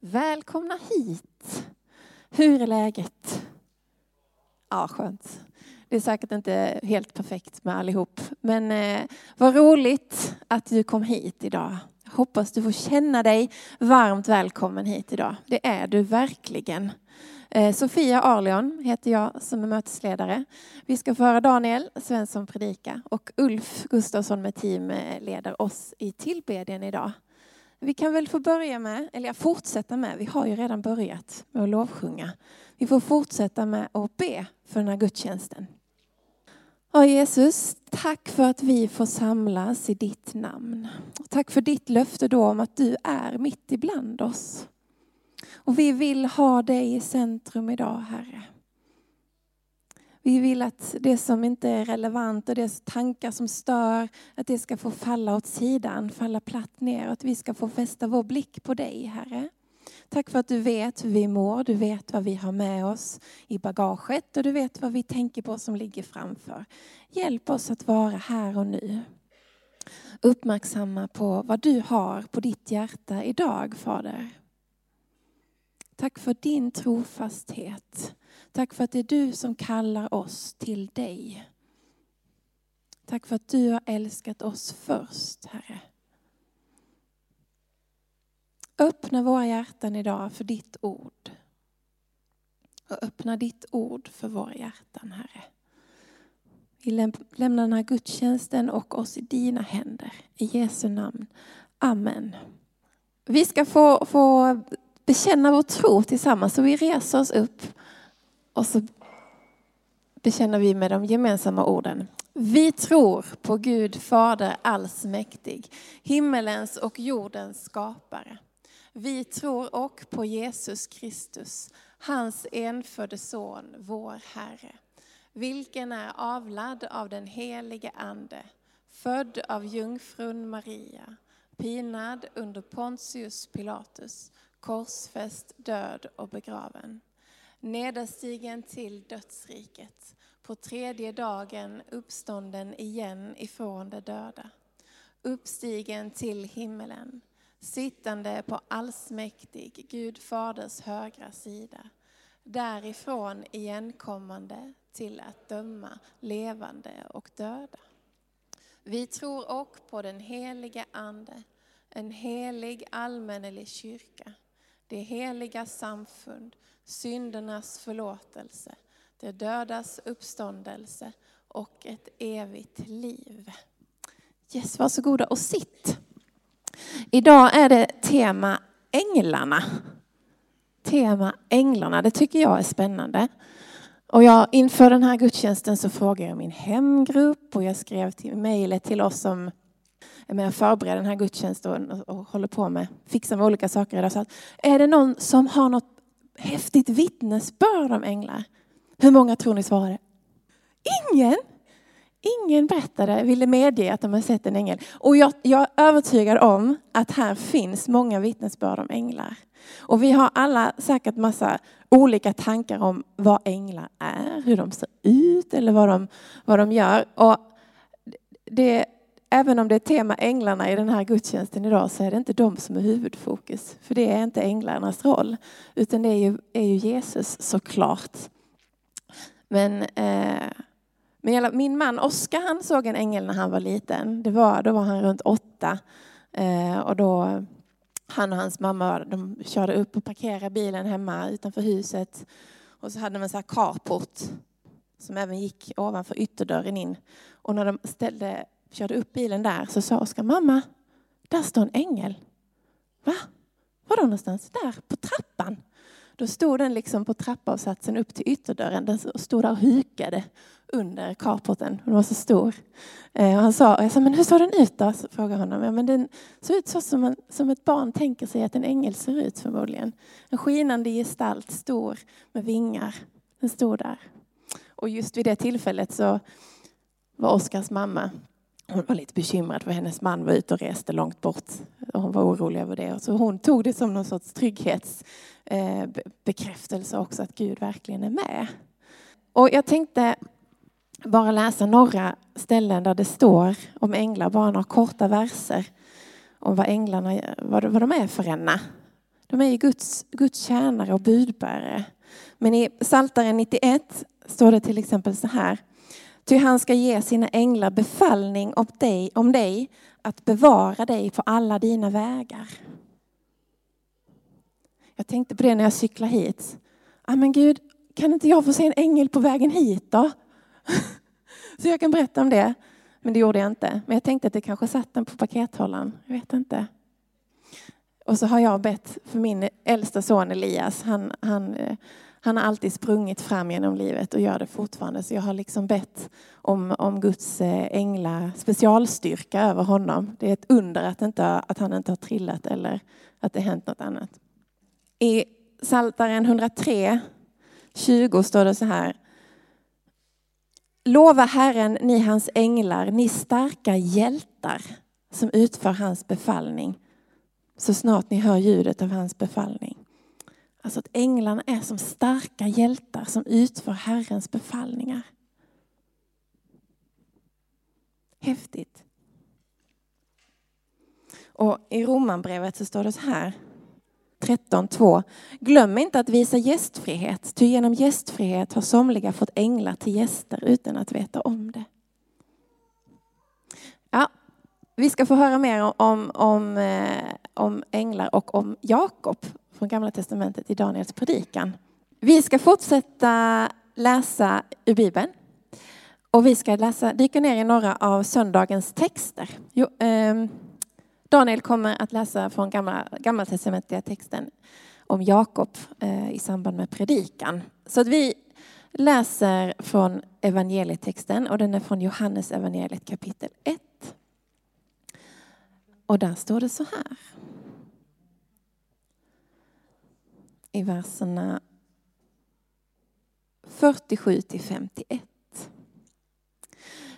Välkomna hit. Hur är läget? Ja, skönt. Det är säkert inte helt perfekt med allihop. Men eh, vad roligt att du kom hit idag. Jag hoppas du får känna dig varmt välkommen hit idag. Det är du verkligen. Eh, Sofia Arlion heter jag som är mötesledare. Vi ska få höra Daniel Svensson predika och Ulf Gustafsson med team eh, leder oss i tillbedjan idag. Vi kan väl få börja med, eller fortsätta med, vi har ju redan börjat med att lovsjunga. Vi får fortsätta med att be för den här gudstjänsten. Ja, Jesus, tack för att vi får samlas i ditt namn. Tack för ditt löfte då om att du är mitt ibland oss. Och vi vill ha dig i centrum idag, Herre. Vi vill att det som inte är relevant och det tankar som stör, att det ska få falla åt sidan, falla platt ner. Och att vi ska få fästa vår blick på dig, Herre. Tack för att du vet hur vi mår, du vet vad vi har med oss i bagaget och du vet vad vi tänker på som ligger framför. Hjälp oss att vara här och nu. Uppmärksamma på vad du har på ditt hjärta idag, Fader. Tack för din trofasthet. Tack för att det är du som kallar oss till dig. Tack för att du har älskat oss först, Herre. Öppna våra hjärtan idag för ditt ord. Och öppna ditt ord för våra hjärtan, Herre. Vi lämnar den här gudstjänsten och oss i dina händer. I Jesu namn. Amen. Vi ska få, få bekänna vår tro tillsammans. Så vi reser oss upp och så bekänner vi med de gemensamma orden. Vi tror på Gud Fader allsmäktig, himmelens och jordens skapare. Vi tror och på Jesus Kristus, hans enfödde son, vår Herre, vilken är avlad av den helige Ande, född av jungfrun Maria, pinad under Pontius Pilatus, korsfäst, död och begraven. Nederstigen till dödsriket, på tredje dagen uppstånden igen ifrån de döda. Uppstigen till himmelen, sittande på allsmäktig Gud faders högra sida. Därifrån igenkommande till att döma levande och döda. Vi tror också på den helige Ande, en helig allmännelig kyrka det heliga samfund, syndernas förlåtelse, det dödas uppståndelse och ett evigt liv. Yes, varsågoda och sitt. Idag är det tema änglarna. Tema änglarna, det tycker jag är spännande. Och jag, inför den här gudstjänsten så frågade jag min hemgrupp och jag skrev till mejlet till oss som med och förbereder den här gudstjänsten och, och håller på med, fixar med olika saker idag. Så att, är det någon som har något häftigt vittnesbörd om änglar? Hur många tror ni svarade? Ingen! Ingen berättade, ville medge att de har sett en ängel. Och jag, jag är övertygad om att här finns många vittnesbörd om änglar. Och vi har alla säkert massa olika tankar om vad änglar är, hur de ser ut eller vad de, vad de gör. Och det även om det är tema änglarna i den här gudstjänsten idag så är det inte de som är huvudfokus. För det är inte änglarnas roll. Utan det är ju, är ju Jesus såklart. Men, eh, men min man Oskar han såg en ängel när han var liten. Det var, då var han runt åtta. Eh, och då han och hans mamma de körde upp och parkerade bilen hemma utanför huset. Och så hade de en sån här carport som även gick ovanför ytterdörren in. Och när de ställde körde upp bilen där så sa Oskar, mamma, där står en ängel. Va? Var då någonstans? Där, på trappan. Då stod den liksom på trappavsatsen upp till ytterdörren. Den stod där och hukade under carporten. Den var så stor. Eh, och han sa, jag sa, men hur såg den ut då? Så frågade honom. Ja, men den såg ut så som, en, som ett barn tänker sig att en ängel ser ut förmodligen. En skinande gestalt, stor med vingar. Den stod där. Och just vid det tillfället så var Oskars mamma hon var lite bekymrad för hennes man var ute och reste långt bort. Hon var orolig över det. Så hon tog det som någon sorts trygghetsbekräftelse eh, också att Gud verkligen är med. Och jag tänkte bara läsa några ställen där det står om änglar, bara några korta verser om vad änglarna vad, vad de är för ena. De är ju Guds, Guds tjänare och budbärare. Men i Psaltaren 91 står det till exempel så här. Ty han ska ge sina änglar befallning om dig, om dig att bevara dig på alla dina vägar. Jag tänkte på det när jag cyklade hit. Ah, men Gud, kan inte jag få se en ängel på vägen hit då? Så jag kan berätta om det. Men det gjorde jag inte. Men jag tänkte att det kanske satt den på pakethållaren. Jag vet inte. Och så har jag bett för min äldsta son Elias. Han, han, eh, han har alltid sprungit fram genom livet och gör det fortfarande. Så jag har liksom bett om, om Guds eh, ängla specialstyrka över honom. Det är ett under att, inte, att han inte har trillat eller att det hänt något annat. I Saltaren 103, 20 står det så här. Lova Herren, ni hans änglar, ni starka hjältar som utför hans befallning så snart ni hör ljudet av hans befallning. Alltså att änglarna är som starka hjältar som utför Herrens befallningar. Häftigt. Och i Romanbrevet så står det så här 13.2. Glöm inte att visa gästfrihet, ty genom gästfrihet har somliga fått änglar till gäster utan att veta om det. Ja, vi ska få höra mer om, om, eh, om änglar och om Jakob från Gamla Testamentet i Daniels predikan. Vi ska fortsätta läsa ur Bibeln. Och vi ska läsa, dyka ner i några av söndagens texter. Jo, eh, Daniel kommer att läsa från gamla, gammaltestamentliga texten om Jakob eh, i samband med predikan. Så att vi läser från evangelietexten och den är från Johannes evangeliet kapitel 1. Och där står det så här. I verserna 47 till 51.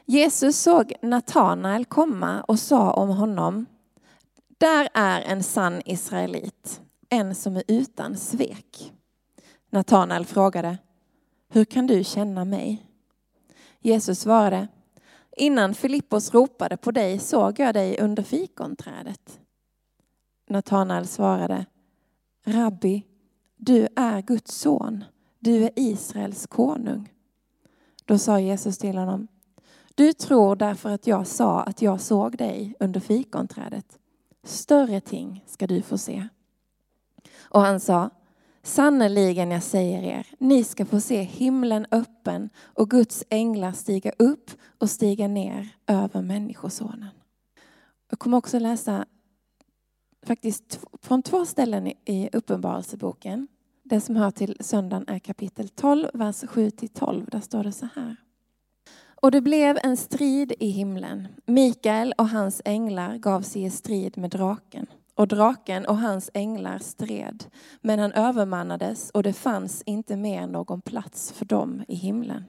Jesus såg Natanael komma och sa om honom där är en sann israelit, en som är utan svek. Natanael frågade, hur kan du känna mig? Jesus svarade, innan Filippos ropade på dig såg jag dig under fikonträdet. Natanael svarade, Rabbi, du är Guds son, du är Israels konung. Då sa Jesus till honom, du tror därför att jag sa att jag såg dig under fikonträdet. Större ting ska du få se. Och han sa, sannerligen jag säger er, ni ska få se himlen öppen och Guds änglar stiga upp och stiga ner över Människosonen. Jag kommer också läsa faktiskt från två ställen i Uppenbarelseboken. Det som hör till söndagen är kapitel 12, vers 7-12. Där står det så här. Och det blev en strid i himlen. Mikael och hans änglar gav sig i strid med draken. Och draken och hans änglar stred, men han övermannades och det fanns inte mer någon plats för dem i himlen.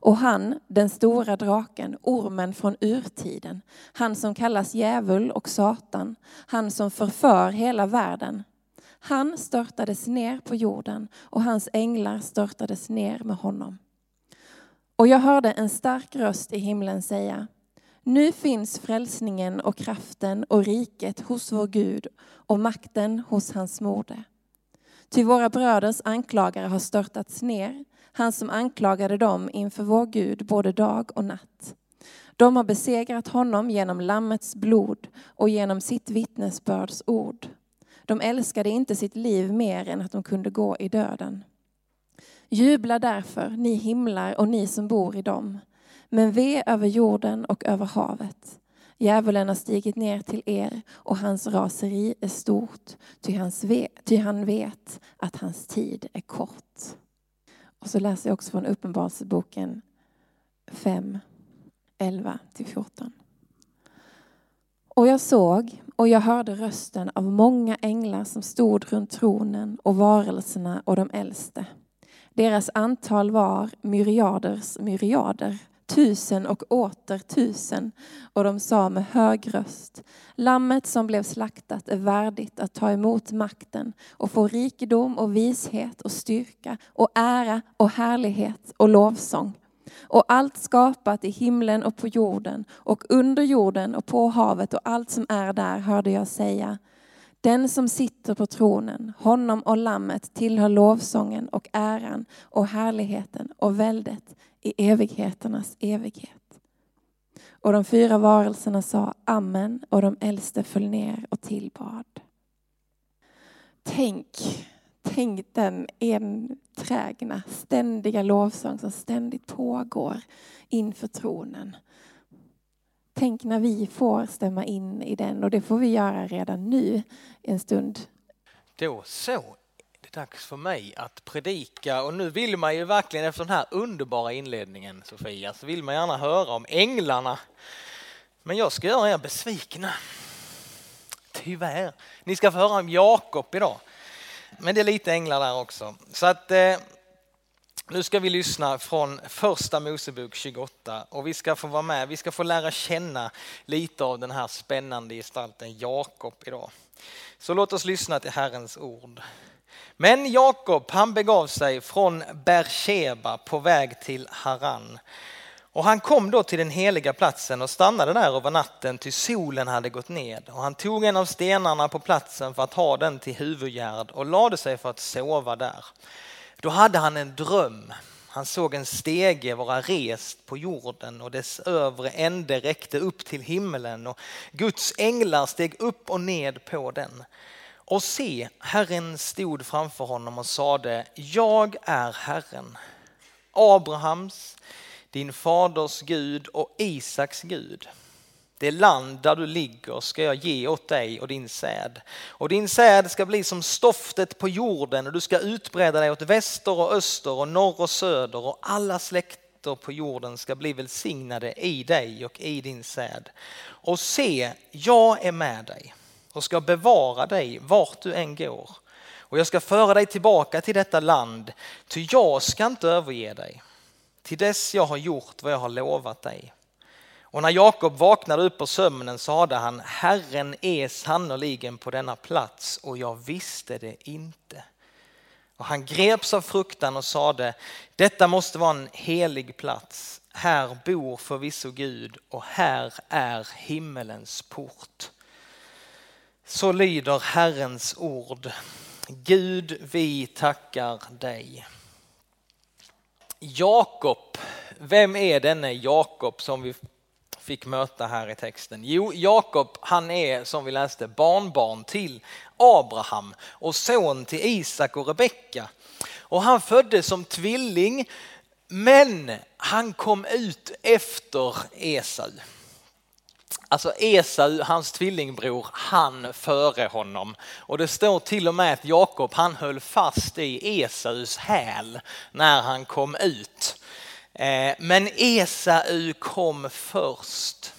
Och han, den stora draken, ormen från urtiden, han som kallas djävul och Satan, han som förför hela världen, han störtades ner på jorden och hans änglar störtades ner med honom. Och jag hörde en stark röst i himlen säga Nu finns frälsningen och kraften och riket hos vår Gud och makten hos hans moder. Ty våra bröders anklagare har störtats ner, han som anklagade dem inför vår Gud både dag och natt. De har besegrat honom genom Lammets blod och genom sitt vittnesbörds ord. De älskade inte sitt liv mer än att de kunde gå i döden. Jubla därför, ni himlar och ni som bor i dem. Men ve över jorden och över havet. Djävulen har stigit ner till er och hans raseri är stort, ty, hans ve, ty han vet att hans tid är kort. Och så läser jag också från Uppenbarelseboken 5, 11-14. Och jag såg och jag hörde rösten av många änglar som stod runt tronen och varelserna och de äldste. Deras antal var myriaders myriader, tusen och åter tusen. Och de sa med hög röst, Lammet som blev slaktat är värdigt att ta emot makten och få rikedom och vishet och styrka och ära och härlighet och lovsång. Och allt skapat i himlen och på jorden och under jorden och på havet och allt som är där hörde jag säga den som sitter på tronen, honom och lammet tillhör lovsången och äran och härligheten och väldet i evigheternas evighet. Och de fyra varelserna sa amen och de äldste föll ner och tillbad. Tänk, tänk den enträgna, ständiga lovsång som ständigt pågår inför tronen. Tänk när vi får stämma in i den och det får vi göra redan nu en stund. Då så är det dags för mig att predika och nu vill man ju verkligen efter den här underbara inledningen Sofia så vill man gärna höra om änglarna. Men jag ska göra er besvikna. Tyvärr. Ni ska få höra om Jakob idag. Men det är lite änglar där också. Så att eh, nu ska vi lyssna från första Mosebok 28 och vi ska få vara med, vi ska få lära känna lite av den här spännande gestalten Jakob idag. Så låt oss lyssna till Herrens ord. Men Jakob han begav sig från Bersheba på väg till Haran. Och han kom då till den heliga platsen och stannade där över natten till solen hade gått ned. Och han tog en av stenarna på platsen för att ha den till huvudgärd och lade sig för att sova där. Då hade han en dröm. Han såg en stege vara rest på jorden och dess övre ände räckte upp till himmelen och Guds änglar steg upp och ned på den. Och se, Herren stod framför honom och sade, jag är Herren, Abrahams, din faders Gud och Isaks Gud. Det land där du ligger ska jag ge åt dig och din säd. Och din säd ska bli som stoftet på jorden och du ska utbreda dig åt väster och öster och norr och söder och alla släkter på jorden ska bli välsignade i dig och i din säd. Och se, jag är med dig och ska bevara dig vart du än går. Och jag ska föra dig tillbaka till detta land, ty jag ska inte överge dig. Till dess jag har gjort vad jag har lovat dig. Och när Jakob vaknade upp ur sömnen sade han, Herren är sannoliken på denna plats och jag visste det inte. Och han greps av fruktan och sade, detta måste vara en helig plats. Här bor förvisso Gud och här är himmelens port. Så lyder Herrens ord. Gud, vi tackar dig. Jakob, vem är denne Jakob som vi fick möta här i texten? Jo, Jakob han är som vi läste barnbarn till Abraham och son till Isak och Rebecka. Och han föddes som tvilling men han kom ut efter Esau. Alltså Esau, hans tvillingbror, han före honom. Och det står till och med att Jakob han höll fast i Esaus häl när han kom ut. Eh, men Esau kom först.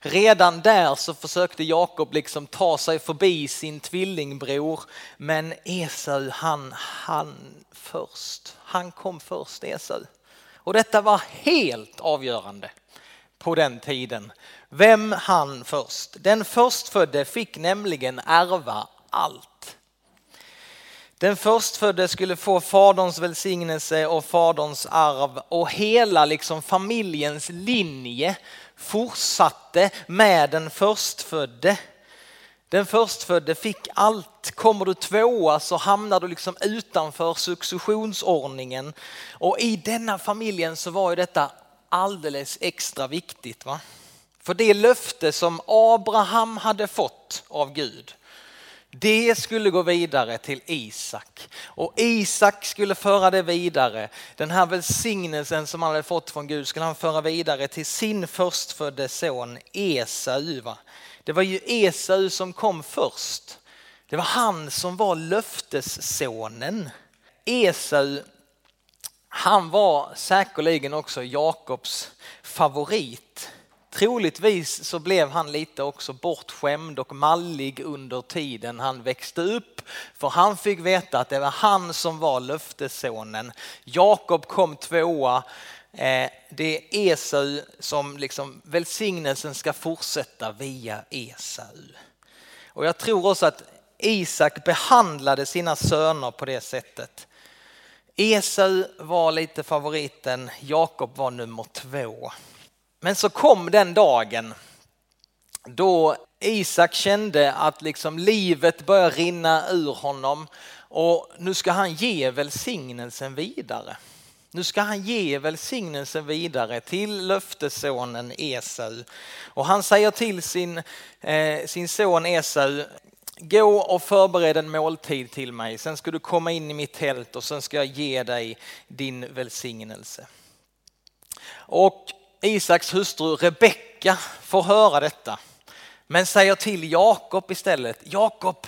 Redan där så försökte Jakob liksom ta sig förbi sin tvillingbror men Esau han, han först. Han kom först Esau. Och detta var helt avgörande på den tiden. Vem han först? Den förstfödde fick nämligen ärva allt. Den förstfödde skulle få faderns välsignelse och faderns arv och hela liksom familjens linje fortsatte med den förstfödde. Den förstfödde fick allt. Kommer du tvåa så hamnar du liksom utanför successionsordningen. Och i denna familjen så var ju detta alldeles extra viktigt. Va? För det löfte som Abraham hade fått av Gud det skulle gå vidare till Isak och Isak skulle föra det vidare. Den här välsignelsen som han hade fått från Gud skulle han föra vidare till sin förstfödde son Esau. Det var ju Esau som kom först. Det var han som var löftessonen. Esau, han var säkerligen också Jakobs favorit. Troligtvis så blev han lite också bortskämd och mallig under tiden han växte upp. För han fick veta att det var han som var löftessonen. Jakob kom tvåa. Eh, det är Esau som liksom välsignelsen ska fortsätta via Esau. Och jag tror också att Isak behandlade sina söner på det sättet. Esau var lite favoriten, Jakob var nummer två. Men så kom den dagen då Isak kände att liksom livet började rinna ur honom och nu ska han ge välsignelsen vidare. Nu ska han ge välsignelsen vidare till löftessonen Esau. Och han säger till sin, eh, sin son Esau, gå och förbered en måltid till mig, sen ska du komma in i mitt tält och sen ska jag ge dig din välsignelse. Och Isaks hustru Rebecka får höra detta, men säger till Jakob istället, Jakob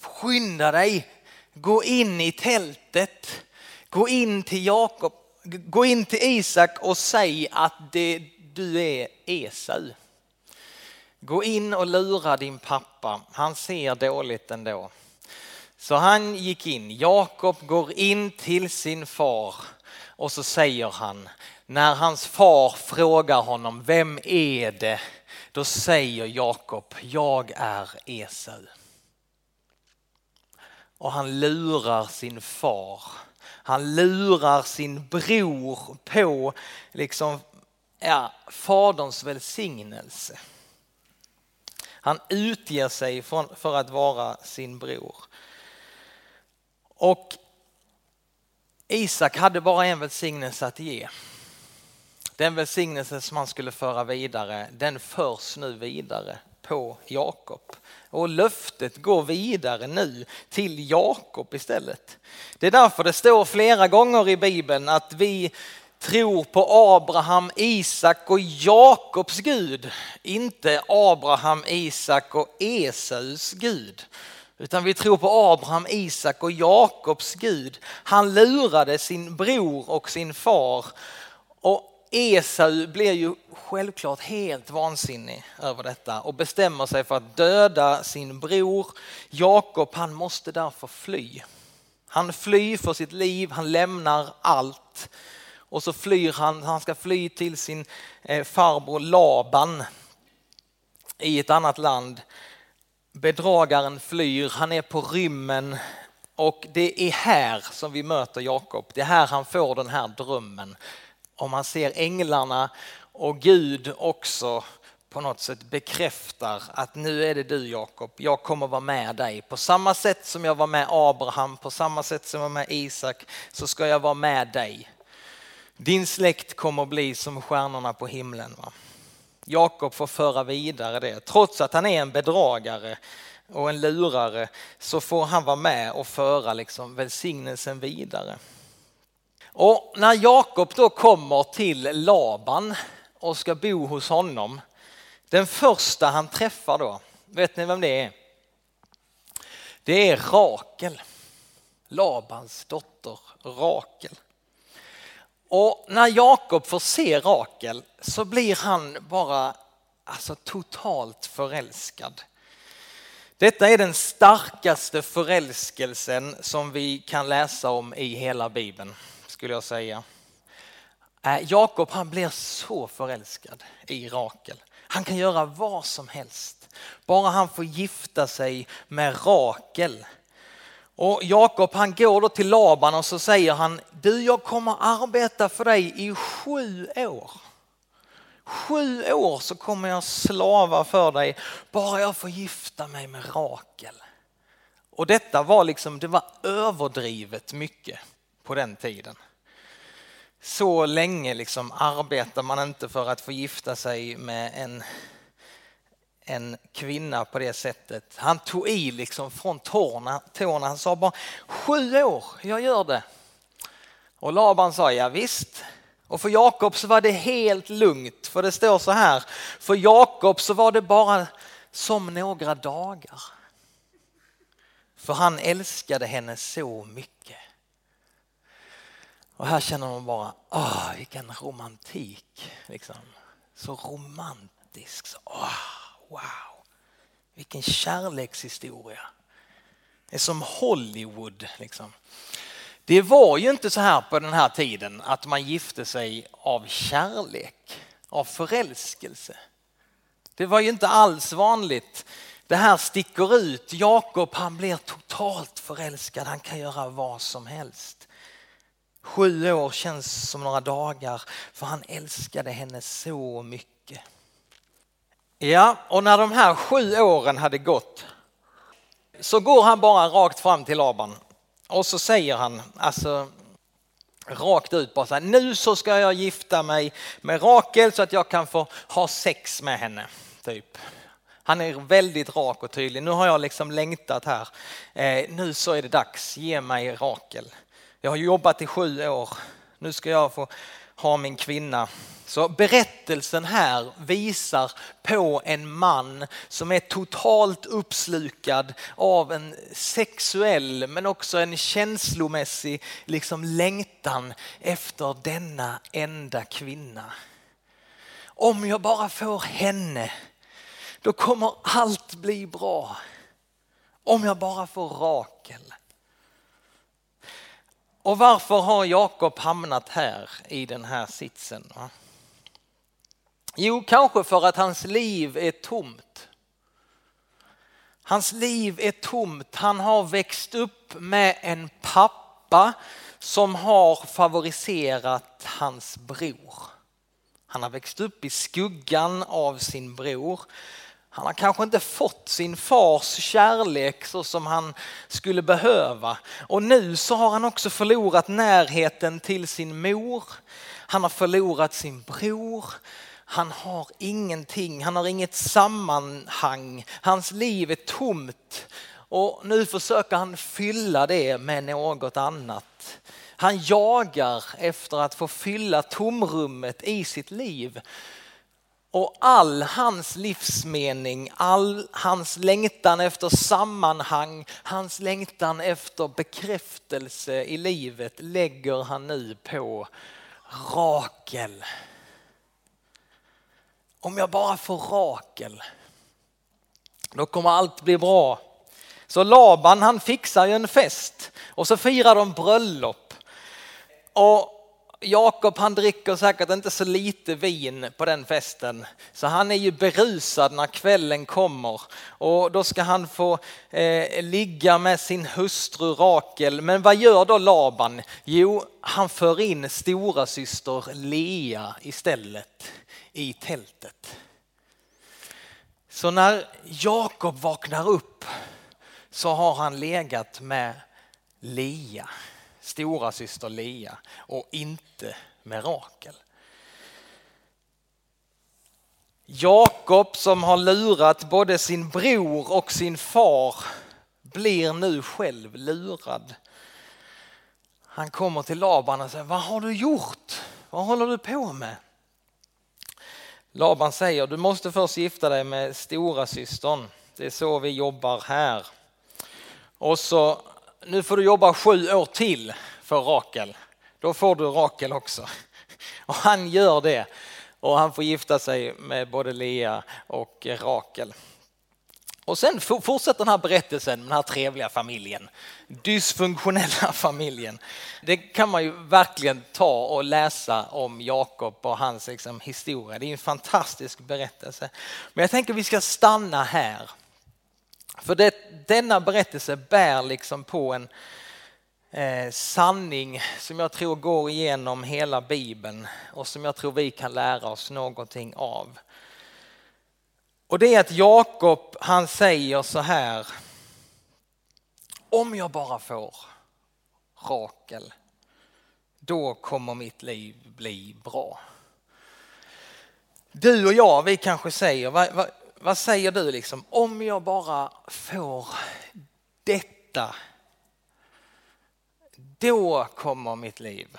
skynda dig, gå in i tältet, gå in till Jakob, gå in till Isak och säg att det, du är Esau. Gå in och lura din pappa, han ser dåligt ändå. Så han gick in, Jakob går in till sin far och så säger han, när hans far frågar honom, vem är det? Då säger Jakob, jag är Esau. Och han lurar sin far. Han lurar sin bror på liksom, ja, faderns välsignelse. Han utger sig för att vara sin bror. Och Isak hade bara en välsignelse att ge. Den välsignelse som han skulle föra vidare, den förs nu vidare på Jakob. Och löftet går vidare nu till Jakob istället. Det är därför det står flera gånger i Bibeln att vi tror på Abraham, Isak och Jakobs Gud, inte Abraham, Isak och Esaus Gud. Utan vi tror på Abraham, Isak och Jakobs Gud. Han lurade sin bror och sin far. Och Esau blir ju självklart helt vansinnig över detta och bestämmer sig för att döda sin bror. Jakob han måste därför fly. Han flyr för sitt liv, han lämnar allt och så flyr han, han ska fly till sin eh, farbror Laban i ett annat land. Bedragaren flyr, han är på rymmen och det är här som vi möter Jakob. Det är här han får den här drömmen. Om man ser änglarna och Gud också på något sätt bekräftar att nu är det du Jakob, jag kommer vara med dig. På samma sätt som jag var med Abraham, på samma sätt som jag var med Isak så ska jag vara med dig. Din släkt kommer bli som stjärnorna på himlen. Va? Jakob får föra vidare det. Trots att han är en bedragare och en lurare så får han vara med och föra liksom välsignelsen vidare. Och när Jakob då kommer till Laban och ska bo hos honom, den första han träffar då, vet ni vem det är? Det är Rakel, Labans dotter Rakel. Och när Jakob får se Rakel så blir han bara alltså, totalt förälskad. Detta är den starkaste förälskelsen som vi kan läsa om i hela Bibeln, skulle jag säga. Äh, Jakob han blir så förälskad i Rakel. Han kan göra vad som helst. Bara han får gifta sig med Rakel och Jakob han går då till Laban och så säger han, du jag kommer arbeta för dig i sju år. Sju år så kommer jag slava för dig, bara jag får gifta mig med Rakel. Och detta var liksom, det var överdrivet mycket på den tiden. Så länge liksom arbetar man inte för att få gifta sig med en en kvinna på det sättet. Han tog i liksom från tårna, tårna. Han sa bara sju år, jag gör det. Och Laban sa ja visst. Och för Jakob så var det helt lugnt för det står så här. För Jakob så var det bara som några dagar. För han älskade henne så mycket. Och här känner man bara, åh vilken romantik. Liksom. Så romantisk. Så, åh. Wow, vilken kärlekshistoria. Det är som Hollywood. Liksom. Det var ju inte så här på den här tiden att man gifte sig av kärlek, av förälskelse. Det var ju inte alls vanligt. Det här sticker ut. Jakob han blir totalt förälskad. Han kan göra vad som helst. Sju år känns som några dagar för han älskade henne så mycket. Ja, och när de här sju åren hade gått så går han bara rakt fram till Laban och så säger han, alltså rakt ut bara så här, nu så ska jag gifta mig med Rakel så att jag kan få ha sex med henne. Typ. Han är väldigt rak och tydlig. Nu har jag liksom längtat här. Eh, nu så är det dags, ge mig Rakel. Jag har jobbat i sju år. Nu ska jag få ha min kvinna. Så berättelsen här visar på en man som är totalt uppslukad av en sexuell men också en känslomässig liksom längtan efter denna enda kvinna. Om jag bara får henne, då kommer allt bli bra. Om jag bara får Rakel. Och varför har Jakob hamnat här i den här sitsen? Jo, kanske för att hans liv är tomt. Hans liv är tomt. Han har växt upp med en pappa som har favoriserat hans bror. Han har växt upp i skuggan av sin bror. Han har kanske inte fått sin fars kärlek så som han skulle behöva. Och nu så har han också förlorat närheten till sin mor. Han har förlorat sin bror. Han har ingenting, han har inget sammanhang. Hans liv är tomt och nu försöker han fylla det med något annat. Han jagar efter att få fylla tomrummet i sitt liv. Och all hans livsmening, all hans längtan efter sammanhang, hans längtan efter bekräftelse i livet lägger han nu på Rakel. Om jag bara får Rakel, då kommer allt bli bra. Så Laban han fixar ju en fest och så firar de bröllop. Och Jakob han dricker säkert inte så lite vin på den festen så han är ju berusad när kvällen kommer och då ska han få eh, ligga med sin hustru Rakel. Men vad gör då Laban? Jo, han för in stora syster Lea istället i tältet. Så när Jakob vaknar upp så har han legat med Lea stora syster Lea och inte med Rakel. Jakob som har lurat både sin bror och sin far blir nu själv lurad. Han kommer till Laban och säger, vad har du gjort? Vad håller du på med? Laban säger, du måste först gifta dig med stora systern. Det är så vi jobbar här. Och så nu får du jobba sju år till för Rakel. Då får du Rakel också. Och han gör det. Och han får gifta sig med både Lea och Rakel. Och sen fortsätter den här berättelsen med den här trevliga familjen. Dysfunktionella familjen. Det kan man ju verkligen ta och läsa om Jakob och hans liksom, historia. Det är en fantastisk berättelse. Men jag tänker vi ska stanna här. För det, denna berättelse bär liksom på en eh, sanning som jag tror går igenom hela bibeln och som jag tror vi kan lära oss någonting av. Och det är att Jakob han säger så här. Om jag bara får Rakel, då kommer mitt liv bli bra. Du och jag, vi kanske säger, vad, vad, vad säger du liksom? Om jag bara får detta, då kommer mitt liv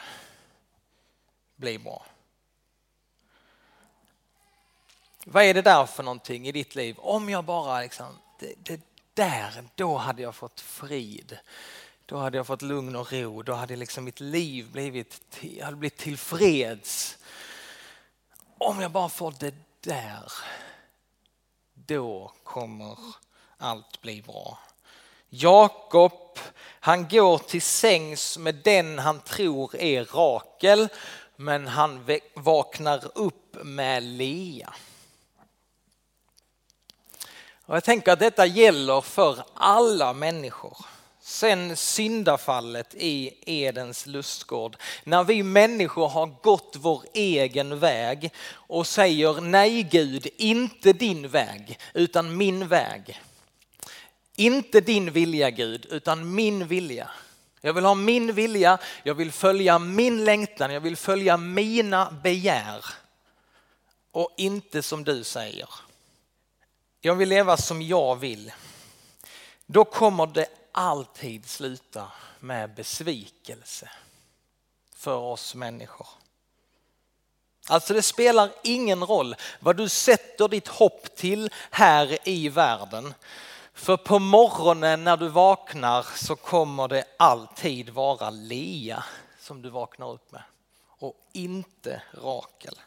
bli bra. Vad är det där för någonting i ditt liv? Om jag bara liksom, det, det där, då hade jag fått frid. Då hade jag fått lugn och ro. Då hade liksom mitt liv blivit, jag hade blivit tillfreds. Om jag bara får det där, då kommer allt bli bra. Jakob, han går till sängs med den han tror är Rakel, men han vaknar upp med Lea. Och jag tänker att detta gäller för alla människor sen syndafallet i Edens lustgård. När vi människor har gått vår egen väg och säger nej Gud, inte din väg utan min väg. Inte din vilja Gud utan min vilja. Jag vill ha min vilja, jag vill följa min längtan, jag vill följa mina begär. Och inte som du säger. Jag vill leva som jag vill. Då kommer det alltid sluta med besvikelse för oss människor. Alltså det spelar ingen roll vad du sätter ditt hopp till här i världen. För på morgonen när du vaknar så kommer det alltid vara Lea som du vaknar upp med och inte Rakel.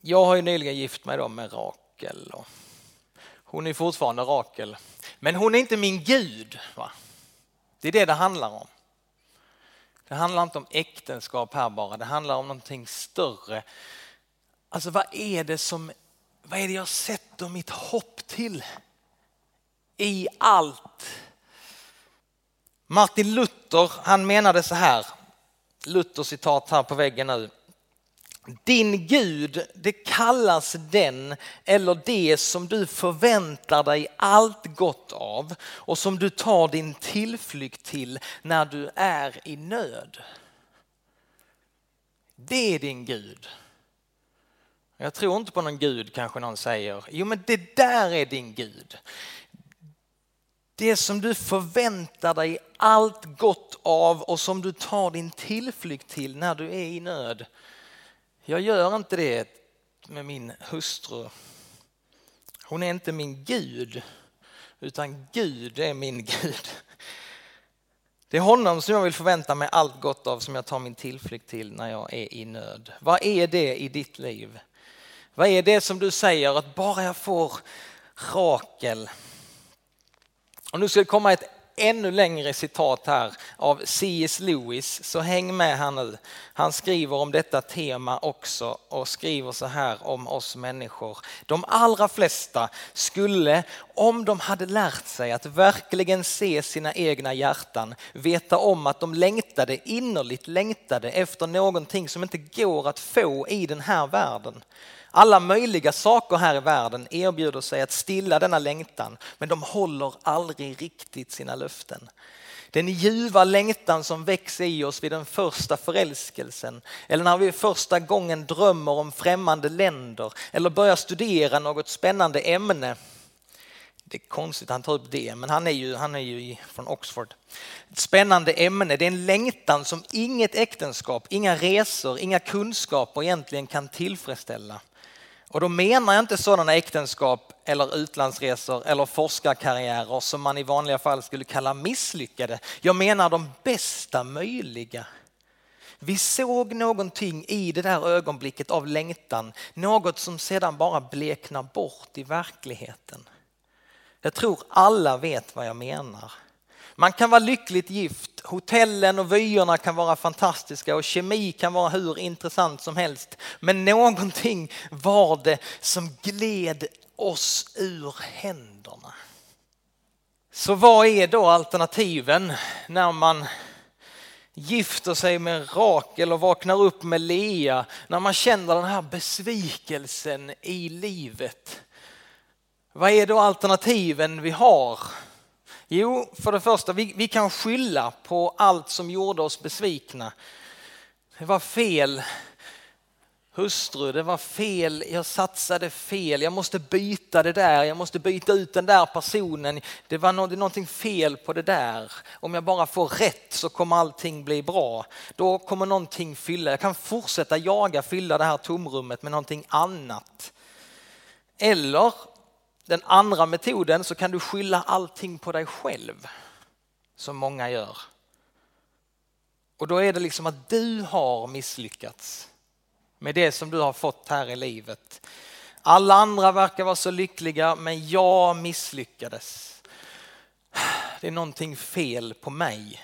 Jag har ju nyligen gift mig då med Rakel och hon är fortfarande Rakel. Men hon är inte min Gud. Va? Det är det det handlar om. Det handlar inte om äktenskap här bara, det handlar om någonting större. Alltså vad är det som, vad är det jag sätter mitt hopp till? I allt. Martin Luther, han menade så här, Luther citat här på väggen nu. Din Gud, det kallas den eller det som du förväntar dig allt gott av och som du tar din tillflykt till när du är i nöd. Det är din Gud. Jag tror inte på någon Gud kanske någon säger. Jo men det där är din Gud. Det som du förväntar dig allt gott av och som du tar din tillflykt till när du är i nöd. Jag gör inte det med min hustru. Hon är inte min Gud, utan Gud är min Gud. Det är honom som jag vill förvänta mig allt gott av som jag tar min tillflykt till när jag är i nöd. Vad är det i ditt liv? Vad är det som du säger att bara jag får Rakel. Och nu ska det komma ett ännu längre citat här av C.S. Lewis, så häng med här nu. Han skriver om detta tema också och skriver så här om oss människor. De allra flesta skulle, om de hade lärt sig att verkligen se sina egna hjärtan, veta om att de längtade, innerligt längtade efter någonting som inte går att få i den här världen. Alla möjliga saker här i världen erbjuder sig att stilla denna längtan, men de håller aldrig riktigt sina löften. Den ljuva längtan som växer i oss vid den första förälskelsen eller när vi första gången drömmer om främmande länder eller börjar studera något spännande ämne. Det är konstigt att han tar upp det, men han är ju, han är ju från Oxford. Ett spännande ämne, det är en längtan som inget äktenskap, inga resor, inga kunskaper egentligen kan tillfredsställa. Och då menar jag inte sådana äktenskap eller utlandsresor eller forskarkarriärer som man i vanliga fall skulle kalla misslyckade. Jag menar de bästa möjliga. Vi såg någonting i det där ögonblicket av längtan, något som sedan bara bleknar bort i verkligheten. Jag tror alla vet vad jag menar. Man kan vara lyckligt gift, hotellen och vyerna kan vara fantastiska och kemi kan vara hur intressant som helst. Men någonting var det som gled oss ur händerna. Så vad är då alternativen när man gifter sig med Rakel och vaknar upp med Lea, när man känner den här besvikelsen i livet? Vad är då alternativen vi har? Jo, för det första, vi, vi kan skylla på allt som gjorde oss besvikna. Det var fel hustru, det var fel, jag satsade fel, jag måste byta det där, jag måste byta ut den där personen. Det var någonting fel på det där. Om jag bara får rätt så kommer allting bli bra. Då kommer någonting fylla, jag kan fortsätta jaga, fylla det här tomrummet med någonting annat. Eller den andra metoden så kan du skylla allting på dig själv, som många gör. Och då är det liksom att du har misslyckats med det som du har fått här i livet. Alla andra verkar vara så lyckliga, men jag misslyckades. Det är någonting fel på mig.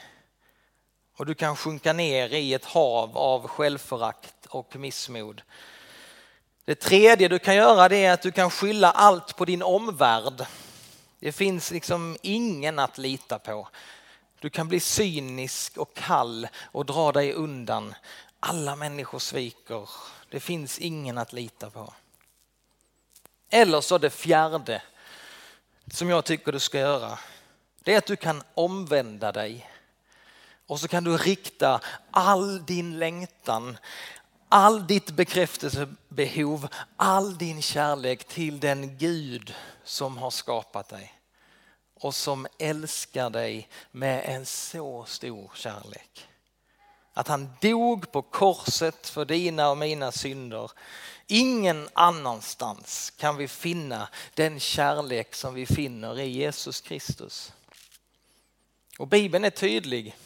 Och du kan sjunka ner i ett hav av självförakt och missmod. Det tredje du kan göra det är att du kan skylla allt på din omvärld. Det finns liksom ingen att lita på. Du kan bli cynisk och kall och dra dig undan. Alla människor sviker. Det finns ingen att lita på. Eller så det fjärde som jag tycker du ska göra. Det är att du kan omvända dig. Och så kan du rikta all din längtan, all ditt bekräftelsebehov, all din kärlek till den Gud som har skapat dig och som älskar dig med en så stor kärlek. Att han dog på korset för dina och mina synder. Ingen annanstans kan vi finna den kärlek som vi finner i Jesus Kristus. Och Bibeln är tydlig.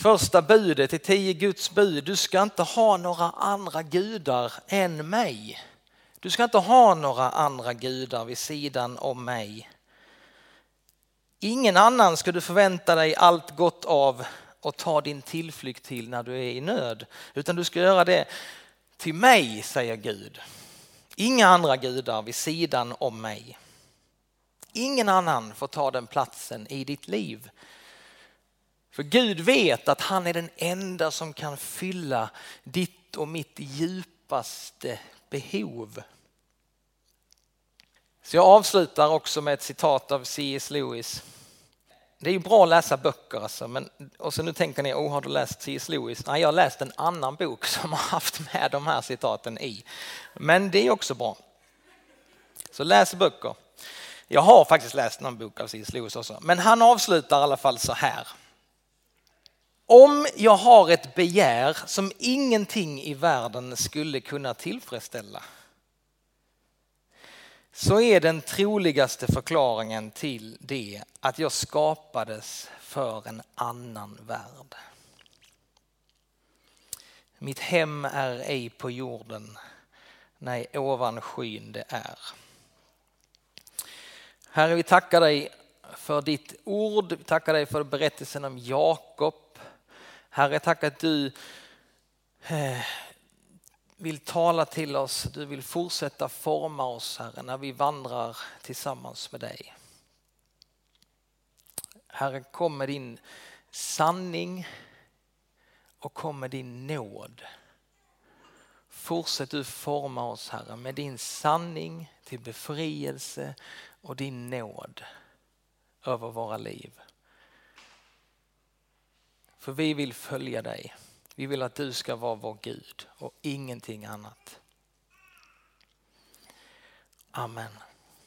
Första budet i tio Guds bud, du ska inte ha några andra gudar än mig. Du ska inte ha några andra gudar vid sidan om mig. Ingen annan ska du förvänta dig allt gott av och ta din tillflykt till när du är i nöd, utan du ska göra det till mig, säger Gud. Inga andra gudar vid sidan om mig. Ingen annan får ta den platsen i ditt liv. För Gud vet att han är den enda som kan fylla ditt och mitt djupaste behov. Så jag avslutar också med ett citat av C.S. Lewis. Det är ju bra att läsa böcker alltså, men, och så nu tänker ni, oh, har du läst C.S. Lewis? Nej, jag har läst en annan bok som har haft med de här citaten i. Men det är också bra. Så läs böcker. Jag har faktiskt läst någon bok av C.S. Lewis också, men han avslutar i alla fall så här. Om jag har ett begär som ingenting i världen skulle kunna tillfredsställa så är den troligaste förklaringen till det att jag skapades för en annan värld. Mitt hem är ej på jorden, nej ovan skyn det är. Herre, vi tackar dig för ditt ord, vi tackar dig för berättelsen om Jakob. Herre, tack att du eh, vill tala till oss, du vill fortsätta forma oss Herre när vi vandrar tillsammans med dig. Herre kom med din sanning och kom med din nåd. Fortsätt du forma oss Herre med din sanning till befrielse och din nåd över våra liv. För vi vill följa dig. Vi vill att du ska vara vår Gud och ingenting annat. Amen.